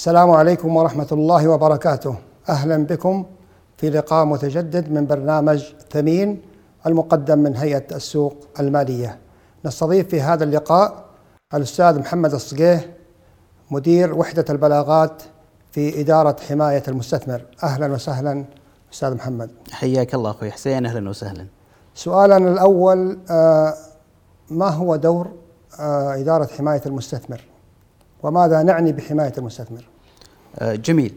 السلام عليكم ورحمة الله وبركاته. أهلا بكم في لقاء متجدد من برنامج ثمين المقدم من هيئة السوق المالية. نستضيف في هذا اللقاء الأستاذ محمد الصقيه مدير وحدة البلاغات في إدارة حماية المستثمر. أهلا وسهلا أستاذ محمد. حياك الله أخوي حسين أهلا وسهلا. سؤالنا الأول آه، ما هو دور آه، إدارة حماية المستثمر؟ وماذا نعني بحماية المستثمر؟ جميل.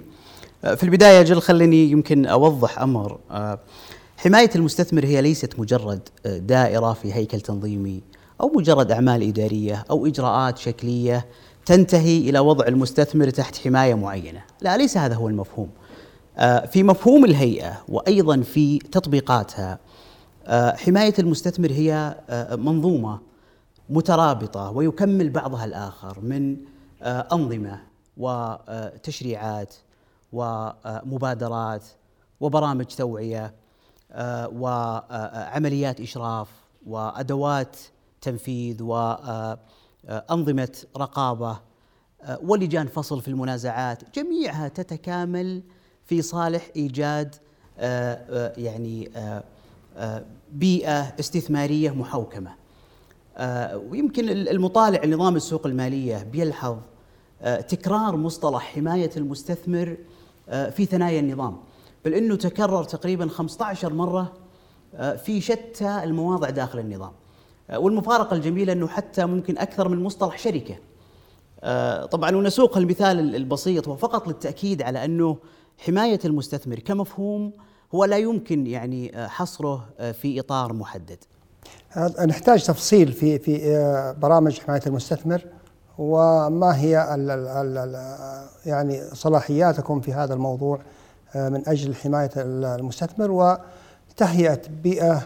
في البداية جل خليني يمكن أوضح أمر. حماية المستثمر هي ليست مجرد دائرة في هيكل تنظيمي أو مجرد أعمال إدارية أو إجراءات شكلية تنتهي إلى وضع المستثمر تحت حماية معينة. لا ليس هذا هو المفهوم. في مفهوم الهيئة وأيضا في تطبيقاتها حماية المستثمر هي منظومة مترابطة ويكمل بعضها الآخر من أنظمة وتشريعات ومبادرات وبرامج توعية وعمليات إشراف وأدوات تنفيذ وأنظمة رقابة ولجان فصل في المنازعات جميعها تتكامل في صالح إيجاد يعني بيئة استثمارية محوكمة. ويمكن المطالع لنظام السوق المالية بيلحظ تكرار مصطلح حماية المستثمر في ثنايا النظام. بل أنه تكرر تقريبا 15 مرة في شتى المواضع داخل النظام. والمفارقة الجميلة أنه حتى ممكن أكثر من مصطلح شركة. طبعا ونسوق المثال البسيط وفقط للتأكيد على أنه حماية المستثمر كمفهوم هو لا يمكن يعني حصره في إطار محدد. نحتاج تفصيل في في برامج حماية المستثمر. وما هي ال ال ال يعني صلاحياتكم في هذا الموضوع من أجل حماية المستثمر وتهيئة بيئة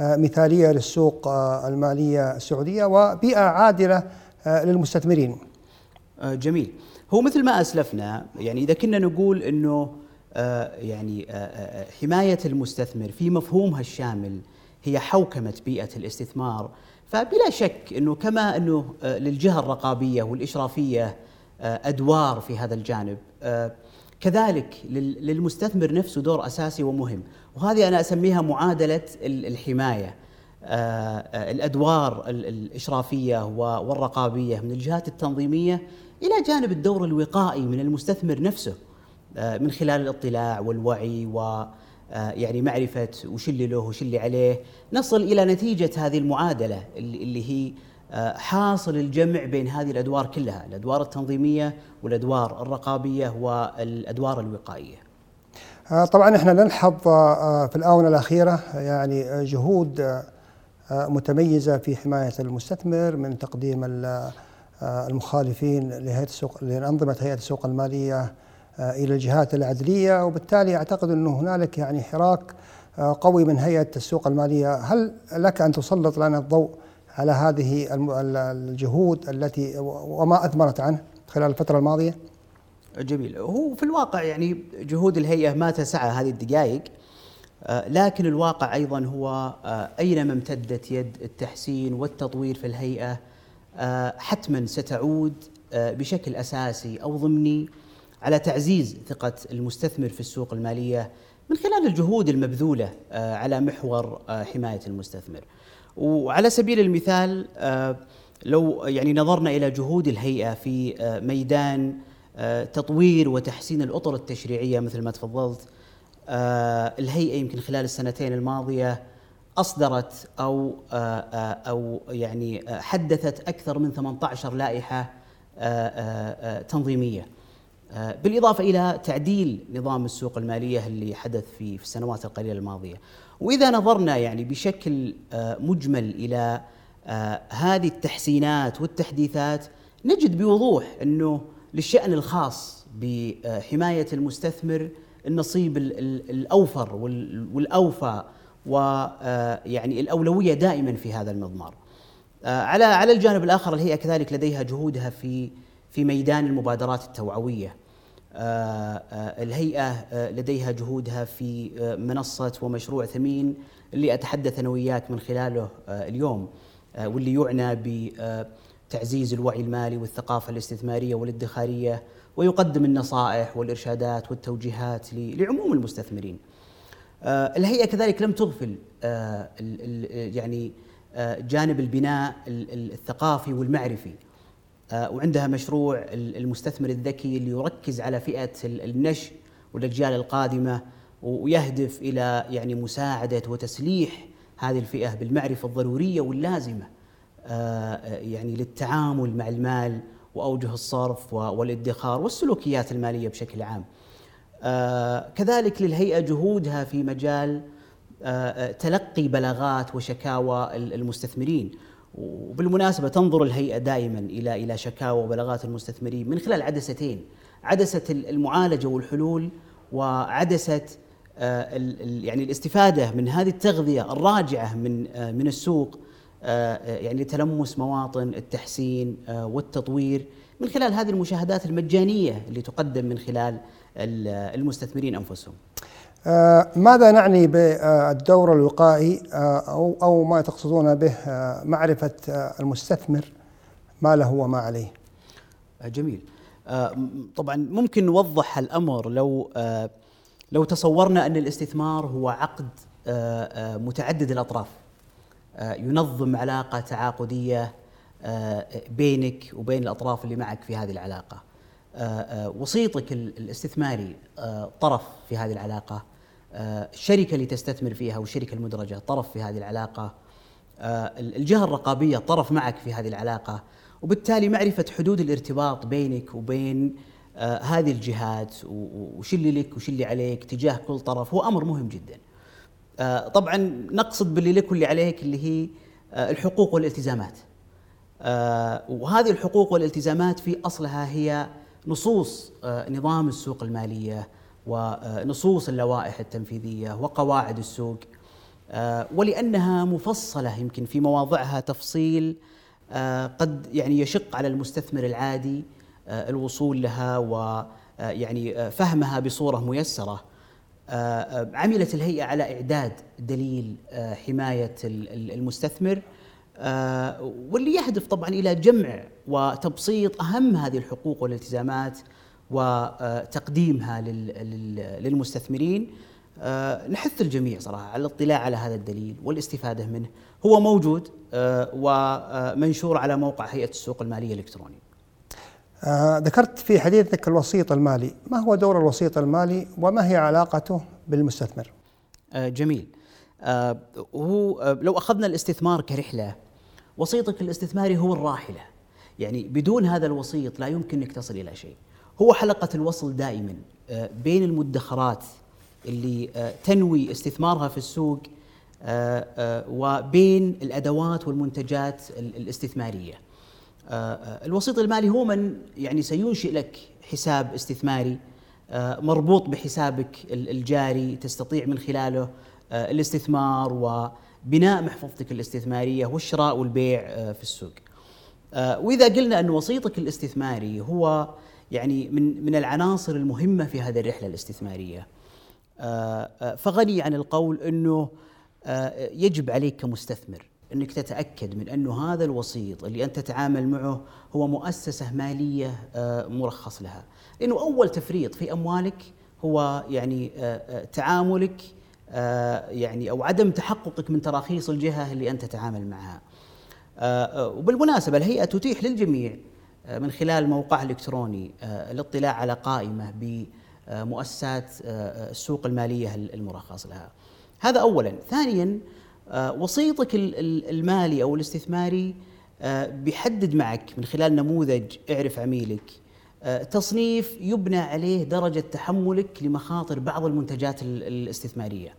مثالية للسوق المالية السعودية وبيئة عادلة للمستثمرين. جميل. هو مثل ما أسلفنا يعني إذا كنا نقول إنه يعني حماية المستثمر في مفهومها الشامل هي حوكمة بيئة الاستثمار فبلا شك إنه كما إنه للجهة الرقابية والإشرافية أدوار في هذا الجانب. كذلك للمستثمر نفسه دور أساسي ومهم. وهذه أنا أسميها معادلة الحماية. الأدوار الإشرافية والرقابية من الجهات التنظيمية إلى جانب الدور الوقائي من المستثمر نفسه من خلال الاطلاع والوعي و يعني معرفة وش اللي له وش اللي عليه. نصل إلى نتيجة هذه المعادلة اللي هي حاصل الجمع بين هذه الأدوار كلها الأدوار التنظيمية والأدوار الرقابية والأدوار الوقائية. طبعا إحنا نلحظ في الآونة الأخيرة يعني جهود متميزة في حماية المستثمر من تقديم المخالفين لهيئة السوق لأنظمة هيئة السوق المالية إلى الجهات العدلية وبالتالي أعتقد إنه هنالك يعني حراك قوي من هيئة السوق المالية، هل لك أن تسلط لنا الضوء على هذه الجهود التي وما أثمرت عنه خلال الفترة الماضية؟ جميل، هو في الواقع يعني جهود الهيئة ما تسعى هذه الدقائق لكن الواقع أيضا هو أينما امتدت يد التحسين والتطوير في الهيئة حتما ستعود بشكل أساسي أو ضمني على تعزيز ثقة المستثمر في السوق المالية من خلال الجهود المبذولة على محور حماية المستثمر. وعلى سبيل المثال لو يعني نظرنا إلى جهود الهيئة في ميدان تطوير وتحسين الأطر التشريعية مثل ما تفضلت الهيئة يمكن خلال السنتين الماضية أصدرت أو أو يعني حدثت أكثر من 18 لائحة تنظيمية بالإضافة إلى تعديل نظام السوق المالية اللي حدث في في السنوات القليلة الماضية. وإذا نظرنا يعني بشكل مجمل إلى هذه التحسينات والتحديثات نجد بوضوح أنه للشأن الخاص بحماية المستثمر النصيب الأوفر والأوفى ويعني الأولوية دائما في هذا المضمار. على على الجانب الآخر الهيئة كذلك لديها جهودها في في ميدان المبادرات التوعوية الهيئة لديها جهودها في منصة ومشروع ثمين اللي أتحدث أنا وياك من خلاله اليوم واللي يعنى بتعزيز الوعي المالي والثقافة الاستثمارية والادخارية ويقدم النصائح والإرشادات والتوجيهات لعموم المستثمرين. الهيئة كذلك لم تغفل يعني جانب البناء الثقافي والمعرفي وعندها مشروع المستثمر الذكي اللي يركز على فئة النشء والأجيال القادمة ويهدف إلى يعني مساعدة وتسليح هذه الفئة بالمعرفة الضرورية واللازمة آه، يعني للتعامل مع المال وأوجه الصرف والادخار والسلوكيات المالية بشكل عام. آه، كذلك للهيئة جهودها في مجال آه، تلقي بلاغات وشكاوى المستثمرين وبالمناسبة تنظر الهيئة دائما إلى إلى شكاوى وبلاغات المستثمرين من خلال عدستين عدسة المعالجة والحلول وعدسة يعني الاستفادة من هذه التغذية الراجعة من من السوق يعني تلمس مواطن التحسين والتطوير من خلال هذه المشاهدات المجانية اللي تقدم من خلال المستثمرين أنفسهم. ماذا نعني بالدور الوقائي أو أو ما تقصدون به معرفة المستثمر ما له وما عليه؟ جميل. طبعا ممكن نوضح الأمر لو لو تصورنا أن الاستثمار هو عقد متعدد الأطراف ينظم علاقة تعاقدية بينك وبين الأطراف اللي معك في هذه العلاقة. وسيطك الاستثماري طرف في هذه العلاقة الشركة اللي تستثمر فيها والشركة المدرجة طرف في هذه العلاقة الجهة الرقابية طرف معك في هذه العلاقة وبالتالي معرفة حدود الارتباط بينك وبين هذه الجهات وش اللي لك وش اللي عليك تجاه كل طرف هو أمر مهم جدا. طبعا نقصد باللي لك واللي عليك اللي هي الحقوق والالتزامات. وهذه الحقوق والالتزامات في أصلها هي نصوص نظام السوق المالية ونصوص اللوائح التنفيذية وقواعد السوق. ولأنها مفصلة يمكن في مواضعها تفصيل قد يعني يشق على المستثمر العادي الوصول لها ويعني فهمها بصورة ميسرة. عملت الهيئة على إعداد دليل حماية المستثمر واللي يهدف طبعا إلى جمع وتبسيط أهم هذه الحقوق والالتزامات وتقديمها للمستثمرين. نحث الجميع صراحة على الاطلاع على هذا الدليل والاستفادة منه. هو موجود ومنشور على موقع هيئة السوق المالية الالكتروني آه ذكرت في حديثك الوسيط المالي. ما هو دور الوسيط المالي وما هي علاقته بالمستثمر؟ آه جميل. آه هو لو أخذنا الاستثمار كرحلة وسيطك الاستثماري هو الراحلة. يعني بدون هذا الوسيط لا يمكن أنك تصل إلى شيء. هو حلقة الوصل دائما بين المدخرات اللي تنوي استثمارها في السوق وبين الأدوات والمنتجات الاستثمارية الوسيط المالي هو من يعني سينشئ لك حساب استثماري مربوط بحسابك الجاري تستطيع من خلاله الاستثمار وبناء محفظتك الاستثمارية والشراء والبيع في السوق. وإذا قلنا أن وسيطك الاستثماري هو يعني من من العناصر المهمة في هذه الرحلة الاستثمارية. فغني عن القول إنه يجب عليك كمستثمر إنك تتأكد من أنه هذا الوسيط اللي أنت تتعامل معه هو مؤسسة مالية مرخص لها، لأنه أول تفريط في أموالك هو يعني تعاملك يعني أو عدم تحققك من تراخيص الجهة اللي أنت تتعامل معها. وبالمناسبة الهيئة تتيح للجميع من خلال موقعها الالكتروني الاطلاع على قائمة بمؤسسات السوق المالية المرخص لها. هذا اولا، ثانيا وسيطك المالي أو الاستثماري بيحدد معك من خلال نموذج اعرف عميلك تصنيف يبنى عليه درجة تحملك لمخاطر بعض المنتجات الاستثمارية.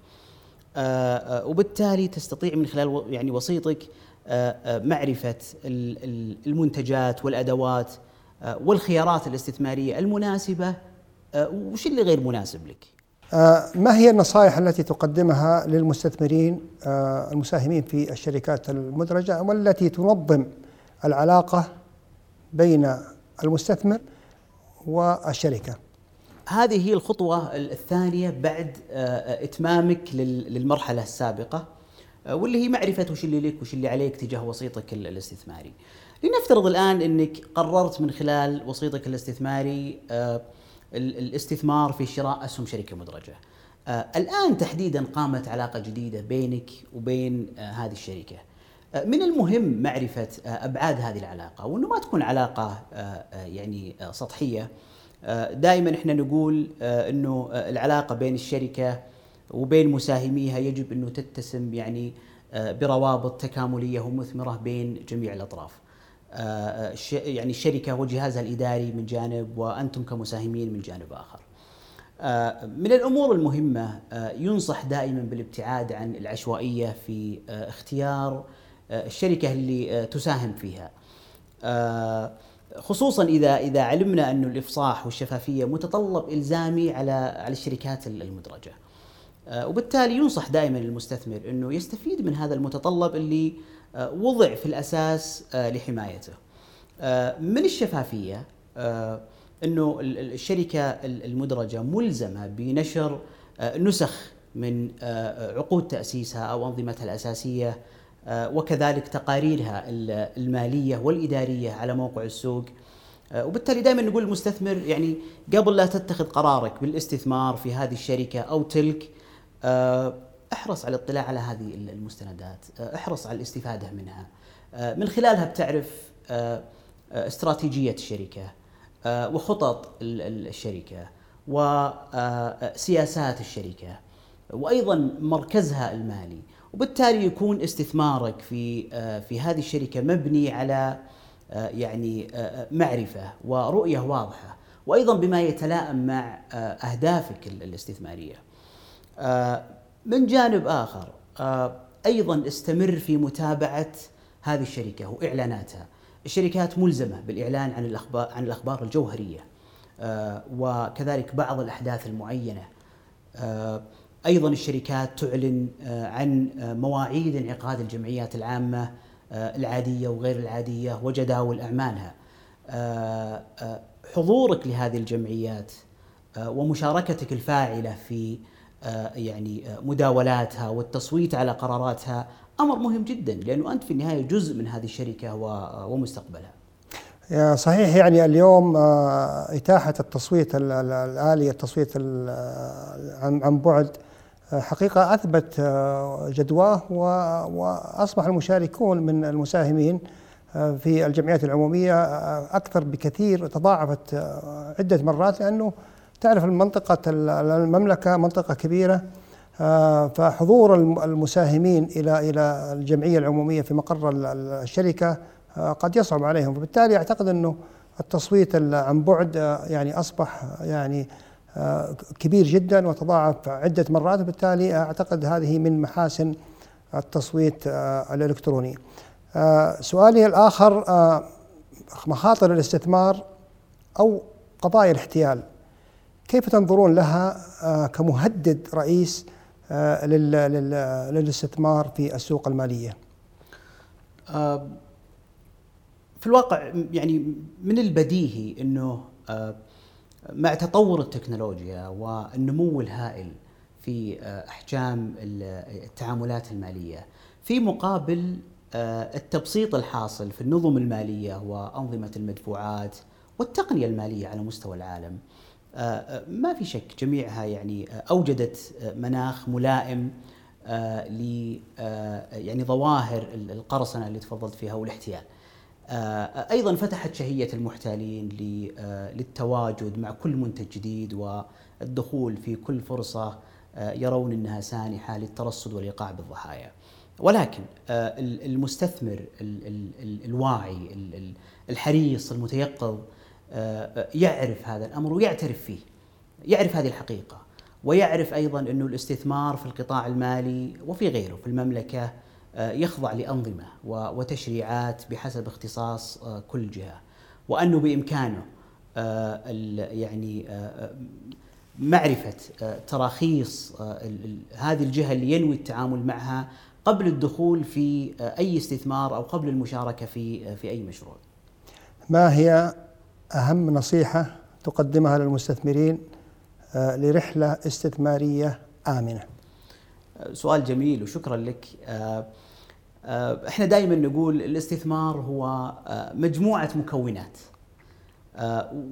وبالتالي تستطيع من خلال يعني وسيطك معرفة المنتجات والأدوات والخيارات الاستثمارية المناسبة وش اللي غير مناسب لك. ما هي النصائح التي تقدمها للمستثمرين المساهمين في الشركات المدرجة والتي تنظم العلاقة بين المستثمر والشركة هذه هي الخطوة الثانية بعد إتمامك للمرحلة السابقة واللي هي معرفة وش اللي لك وش اللي عليك تجاه وسيطك الاستثماري لنفترض الآن إنك قررت من خلال وسيطك الاستثماري آه، الاستثمار في شراء أسهم شركة مدرجة. آه، الآن تحديدا قامت علاقة جديدة بينك وبين آه، هذه الشركة. من المهم معرفة أبعاد هذه العلاقة وأنه ما تكون علاقة يعني سطحية. دائما إحنا نقول إنه العلاقة بين الشركة وبين مساهميها يجب أنه تتسم يعني بروابط تكاملية ومثمرة بين جميع الأطراف. آه، يعني الشركة وجهازها الإداري من جانب وأنتم كمساهمين من جانب آخر. آه، من الأمور المهمة آه، ينصح دائما بالابتعاد عن العشوائية في اختيار الشركة اللي تساهم فيها. خصوصا إذا إذا علمنا انه الإفصاح والشفافية متطلب إلزامي على على الشركات المدرجة. وبالتالي ينصح دائما المستثمر إنه يستفيد من هذا المتطلب اللي آه، وضع في الأساس آه، لحمايته. آه، من الشفافية إنه الشركة المدرجة ملزمة بنشر نسخ من عقود تأسيسها أو أنظمتها الأساسية وكذلك تقاريرها المالية والإدارية على موقع السوق وبالتالي دائما نقول للمستثمر يعني قبل لا تتخذ قرارك بالاستثمار في هذه الشركة أو تلك احرص على الاطلاع على هذه المستندات آه، احرص على الاستفادة منها. آه، من خلالها بتعرف آه، استراتيجية الشركة وخطط الشركة وسياسات الشركة وأيضا مركزها المالي. وبالتالي يكون استثمارك في في هذه الشركة مبني على يعني معرفة ورؤية واضحة. وأيضا بما يتلائم مع أهدافك الاستثمارية. من جانب آخر آه، أيضا استمر في متابعة هذه الشركة وإعلاناتها. الشركات ملزمة بالإعلان عن الأخبار عن الأخبار الجوهرية آه، وكذلك بعض الأحداث المعينة. آه، أيضا الشركات تعلن عن مواعيد انعقاد الجمعيات العامة العادية وغير العادية وجداول أعمالها. حضورك لهذه الجمعيات ومشاركتك الفاعلة في يعني آه، مداولاتها والتصويت على قراراتها أمر مهم جدا لأنه أنت في النهاية جزء من هذه الشركة ومستقبلها. صحيح يعني اليوم آه، إتاحة التصويت الآلي التصويت عن بعد حقيقة أثبت جدواه واصبح المشاركون من المساهمين في الجمعيات العمومية أكثر بكثير تضاعفت عدة مرات لأنه تعرف المنطقة المملكة منطقة كبيرة آه، فحضور المساهمين إلى إلى الجمعية العمومية في مقر الشركة آه، قد يصعب عليهم. فبالتالي أعتقد أنه التصويت عن بعد آه، يعني أصبح يعني كبير جدا وتضاعف عدة مرات. وبالتالي أعتقد هذه من محاسن التصويت الإلكتروني. سؤالي الآخر مخاطر الاستثمار أو قضايا الاحتيال. كيف تنظرون لها آه، كمهدد رئيس آه، للاستثمار في السوق المالية؟ آه، في الواقع يعني من البديهي إنه مع تطور التكنولوجيا والنمو الهائل في أحجام التعاملات المالية في مقابل التبسيط الحاصل في النظم المالية وأنظمة المدفوعات والتقنية المالية على مستوى العالم ما في شك جميعها يعني آه، أوجدت مناخ ملائم ل يعني ظواهر القرصنة اللي تفضلت فيها والاحتيال. أيضا فتحت شهية المحتالين للتواجد مع كل منتج جديد والدخول في كل فرصة يرون إنها سانحة للترصد والإيقاع بالضحايا. ولكن المستثمر الواعي الحريص المتيقظ آه، يعرف هذا الأمر ويعترف فيه يعرف هذه الحقيقة ويعرف أيضا أنه الاستثمار في القطاع المالي وفي غيره في المملكة آه، يخضع لأنظمة وتشريعات بحسب اختصاص آه، كل جهة وأنه بإمكانه يعني معرفة تراخيص هذه الجهة اللي ينوي التعامل معها قبل الدخول في أي استثمار أو قبل المشاركة في في أي مشروع. ما هي أهم نصيحة تقدمها للمستثمرين آه، لرحلة استثمارية آمنة. سؤال جميل وشكرا لك. آه، إحنا دائما نقول الاستثمار هو مجموعة مكونات.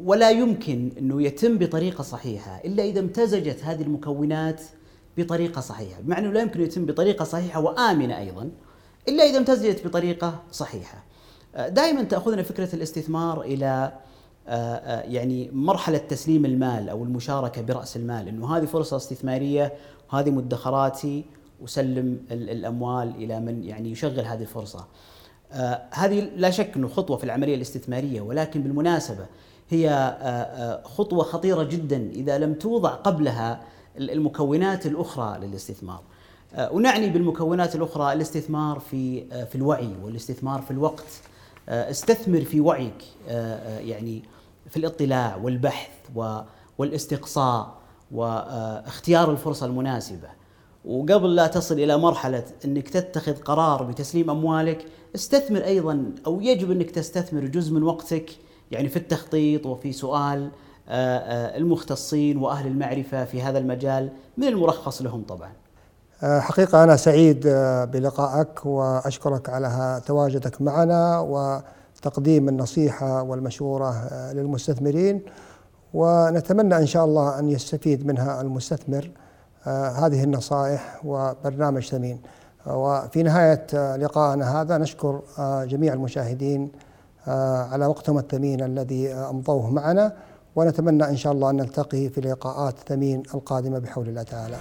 ولا يمكن إنه يتم بطريقة صحيحة إلا إذا امتزجت هذه المكونات بطريقة صحيحة، بمعنى لا يمكن يتم بطريقة صحيحة وآمنة أيضا إلا إذا امتزجت بطريقة صحيحة. دائما تأخذنا فكرة الاستثمار إلى آه، آه، يعني مرحلة تسليم المال أو المشاركة برأس المال إنه هذه فرصة استثمارية وهذه مدخراتي وسلم الأموال إلى من يعني يشغل هذه الفرصة. آه، هذه لا شك إنه خطوة في العملية الاستثمارية ولكن بالمناسبة هي خطوة خطيرة جدا إذا لم توضع قبلها المكونات الأخرى للاستثمار. ونعني بالمكونات الأخرى الاستثمار في في الوعي والاستثمار في الوقت. استثمر في وعيك يعني في الاطلاع والبحث والاستقصاء واختيار الفرصة المناسبة وقبل لا تصل إلى مرحلة إنك تتخذ قرار بتسليم أموالك استثمر أيضا أو يجب إنك تستثمر جزء من وقتك يعني في التخطيط وفي سؤال آه، آه، المختصين وأهل المعرفة في هذا المجال من المرخص لهم طبعا. آه، حقيقة أنا سعيد بلقائك وأشكرك على تواجدك معنا و تقديم النصيحة والمشورة آه، للمستثمرين ونتمنى إن شاء الله أن يستفيد منها المستثمر آه، هذه النصائح وبرنامج ثمين. وفي نهاية آه، لقائنا هذا نشكر جميع المشاهدين على وقتهم الثمين الذي أمضوه معنا ونتمنى إن شاء الله أن نلتقي في لقاءات ثمين القادمة بحول الله تعالى.